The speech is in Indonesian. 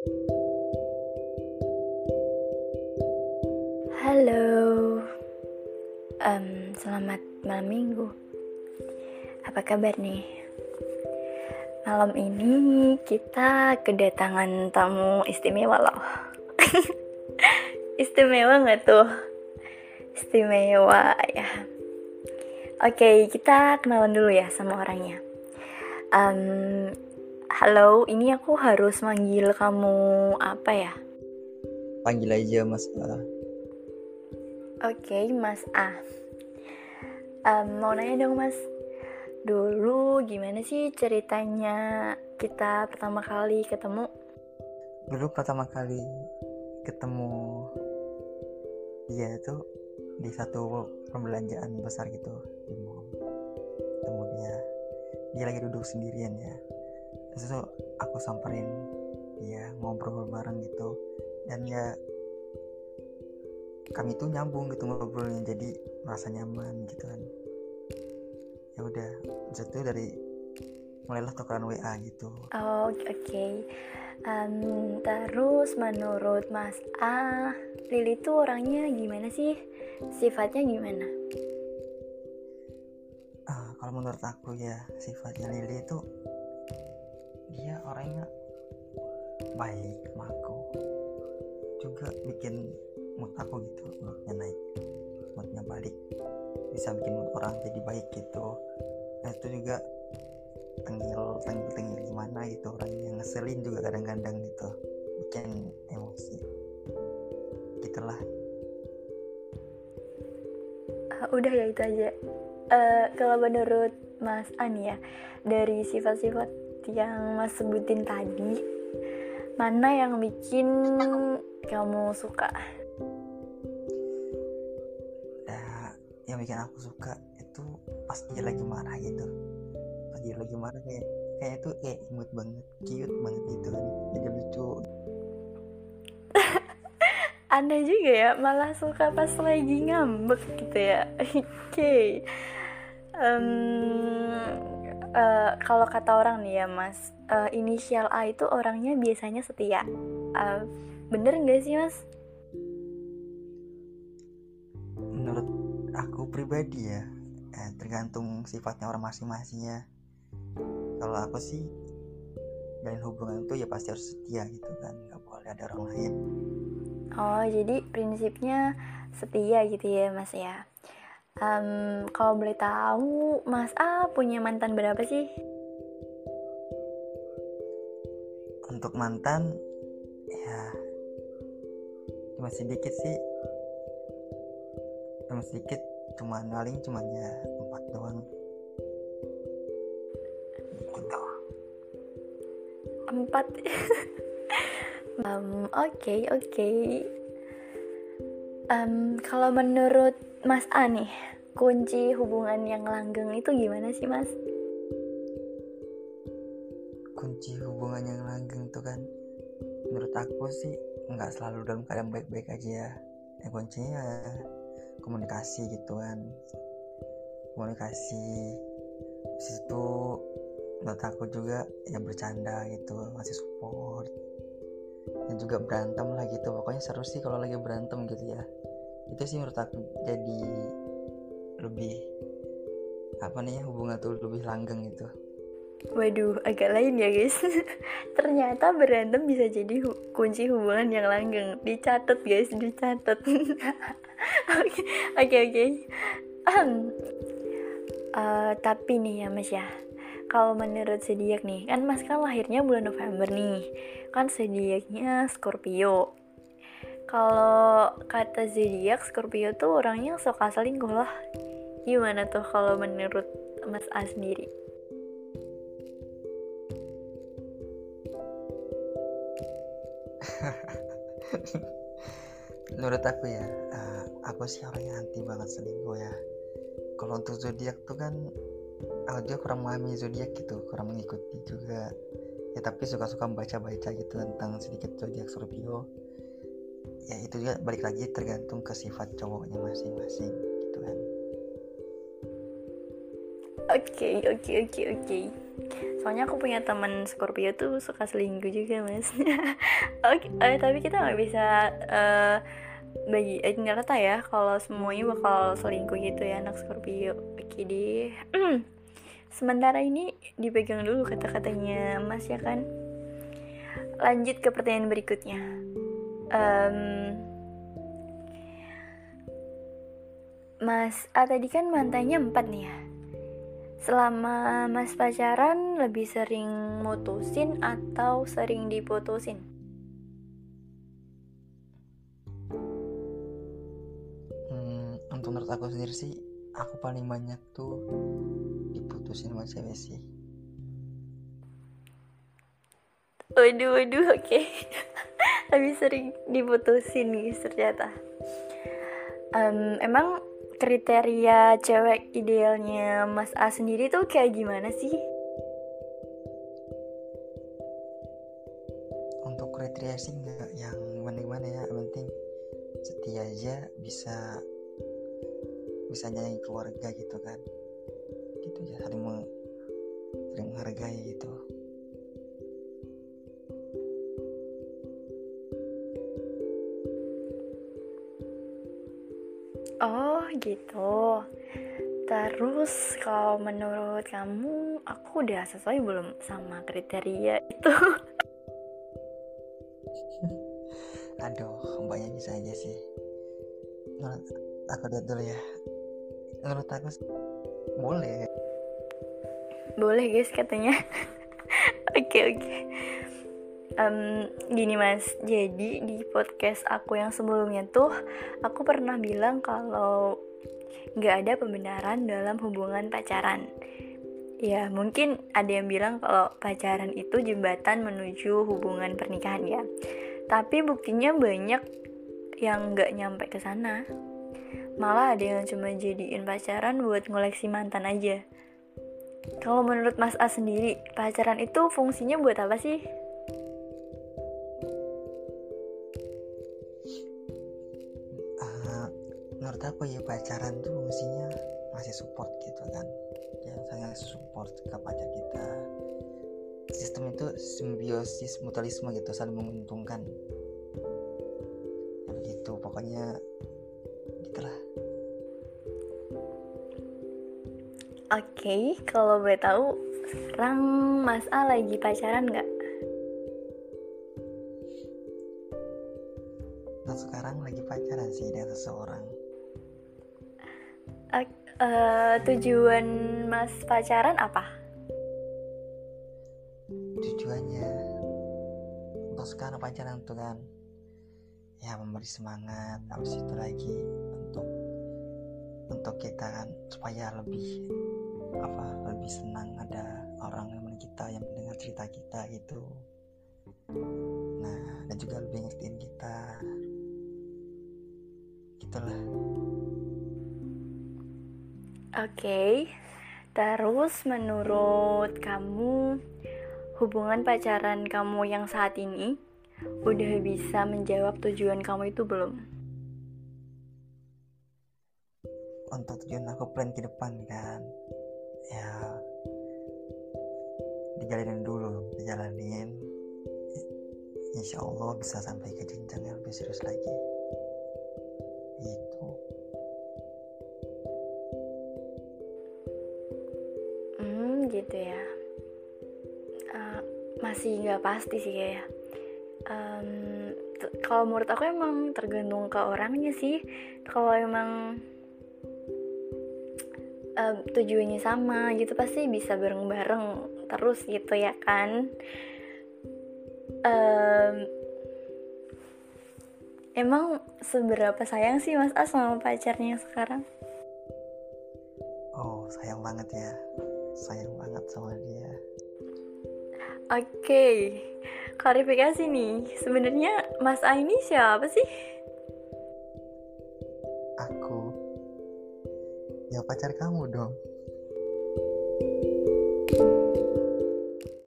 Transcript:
Halo, um, selamat malam minggu. Apa kabar nih? Malam ini kita kedatangan tamu istimewa loh. istimewa nggak tuh? Istimewa ya. Oke, kita kenalan dulu ya sama orangnya. Um, halo, ini aku harus manggil kamu apa ya? Panggil aja Mas A. Oke, Mas A. Um, mau nanya dong, Mas. Dulu gimana sih ceritanya kita pertama kali ketemu? Dulu pertama kali ketemu dia tuh di satu perbelanjaan besar gitu di mall. Ketemu dia. Dia lagi duduk sendirian ya. Terus tuh aku samperin dia ngobrol bareng gitu dan ya kami tuh nyambung gitu ngobrolnya jadi merasa nyaman gitu kan ya udah itu dari mulailah tukeran WA gitu Oh, oke. Okay. Um, terus menurut Mas A, Lili tuh orangnya gimana sih? Sifatnya gimana? Ah, kalau menurut aku ya sifatnya Lili itu dia orangnya baik sama aku juga bikin mood aku gitu moodnya naik moodnya balik. Bisa bikin mood orang jadi baik gitu. Nah itu juga tengil tengil tengil gimana gitu orang yang ngeselin juga kadang-kadang gitu. Bikin emosi. Gitulah. Ah, udah ya itu aja. Eh, kalau menurut Mas An ya, dari sifat-sifat yang Mas sebutin tadi, mana yang bikin kamu suka? ya yang bikin aku suka itu pas dia lagi marah gitu pas dia lagi marah kayak kayak itu kayak imut banget cute banget gitu kan jadi lucu Aneh juga ya, malah suka pas lagi ngambek gitu ya. Oke. Em, eh, kalau kata orang nih ya Mas, eh, inisial A itu orangnya biasanya setia. Eh, bener nggak sih Mas? menurut aku pribadi ya eh, tergantung sifatnya orang masing-masing ya kalau aku sih jalin hubungan itu ya pasti harus setia gitu kan nggak boleh ada orang lain Oh, jadi prinsipnya setia gitu ya, Mas ya. Em, kalau boleh tahu, Mas A punya mantan berapa sih? untuk mantan ya cuma sedikit sih cuma sedikit cuma paling cuman ya empat doang gitu Empat. Em, Oke, oke. Em, kalau menurut Mas A nih, kunci hubungan yang langgeng itu gimana sih, Mas? kunci hubungan yang langgeng tuh kan menurut aku sih nggak selalu dalam keadaan baik-baik aja ya. Ya kuncinya komunikasi gitu kan. Komunikasi. Habis itu menurut aku juga ya bercanda gitu ngasih support dan juga berantem lah gitu pokoknya seru sih kalau lagi berantem gitu ya itu sih menurut aku jadi lebih apa nih hubungan tuh lebih langgeng gitu Waduh, agak lain ya guys. Ternyata berantem bisa jadi hu- kunci hubungan yang langgeng. Dicatat guys, dicatat. Oke, oke, oke. Eh, tapi nih ya Mas ya, kalau menurut zodiak nih, kan Mas kan lahirnya bulan November nih, kan zodiaknya Scorpio. Kalau kata zodiak Scorpio tuh orangnya suka selingkuh loh. Gimana tuh kalau menurut Mas A sendiri? menurut aku ya eh, aku sih orang yang anti banget selingkuh ya kalau untuk zodiak tuh kan aku juga kurang memahami zodiak gitu kurang mengikuti juga ya tapi suka-suka baca-baca gitu tentang sedikit zodiak Scorpio. Ya itu juga balik lagi tergantung ke sifat cowoknya masing-masing gitu kan. Oke, oke, oke, oke. soalnya aku punya teman Scorpio tuh suka selingkuh juga mas. Oke okay, uh, tapi kita nggak bisa uh, bagi eh, rata ya kalau semuanya bakal selingkuh gitu ya anak Scorpio. Oke okay, deh sementara ini dipegang dulu kata-katanya mas ya kan? Lanjut ke pertanyaan berikutnya. Um, Mas A tadi kan mantannya empat nih ya? Selama mas pacaran lebih sering mutusin atau sering diputusin? Hmm, untuk menurut aku sendiri sih Aku paling banyak tuh diputusin sama cewek sih Waduh, waduh, oke okay. Lebih sering diputusin guys ternyata um, Emang kriteria cewek idealnya Mas A sendiri tuh kayak gimana sih? Untuk kriteria sih nggak yang gimana-gimana ya, yang penting setia aja bisa bisa nyanyi keluarga gitu kan, gitu ya saling, saling menghargai gitu. Oh gitu. Terus kalau menurut kamu aku udah sesuai belum sama kriteria itu? Aduh, mbaknya bisa aja sih. Menurut aku lihat dulu ya. Menurut aku boleh. Boleh guys katanya. Oke oke. Okay, okay um, gini mas. Jadi di podcast aku yang sebelumnya tuh aku pernah bilang kalau nggak ada pembenaran dalam hubungan pacaran. Ya mungkin ada yang bilang kalau pacaran itu jembatan menuju hubungan pernikahan ya. Tapi buktinya banyak yang nggak nyampe ke sana. Malah ada yang cuma jadiin pacaran buat ngoleksi mantan aja kalau menurut Mas A sendiri, pacaran itu fungsinya buat apa sih? menurut aku ya pacaran tuh fungsinya masih support gitu kan. Yang sangat support ke pacar kita. Sistem itu simbiosis mutualisme gitu saling menguntungkan. Ya pokoknya okay, kalau boleh tahu sekarang Mas A lagi pacaran nggak? Nah sekarang lagi pacaran sih dengan seseorang. Uh, tujuan mas pacaran apa? Tujuannya untuk sekarang pacaran tuh kan ya memberi semangat habis itu lagi untuk untuk kita kan supaya lebih apa lebih senang ada orang yang kita yang mendengar cerita kita gitu nah dan juga lebih ngertiin kita gitulah Oke, okay. terus menurut kamu hubungan pacaran kamu yang saat ini udah bisa menjawab tujuan kamu itu belum? Untuk tujuan aku plan ke depan kan, ya dijalanin dulu, dijalanin. Insya Allah bisa sampai ke jenjang yang lebih serius lagi. Itu. gitu ya uh, masih nggak pasti sih ya um, kalau menurut aku emang tergantung ke orangnya sih kalau emang uh, tujuannya sama gitu pasti bisa bareng-bareng terus gitu ya kan? Um, emang seberapa sayang sih mas As sama pacarnya sekarang? Oh sayang banget ya. Sayang banget sama dia. Oke okay. klarifikasi nih. Sebenarnya Mas A ini siapa sih? Aku. Ya pacar kamu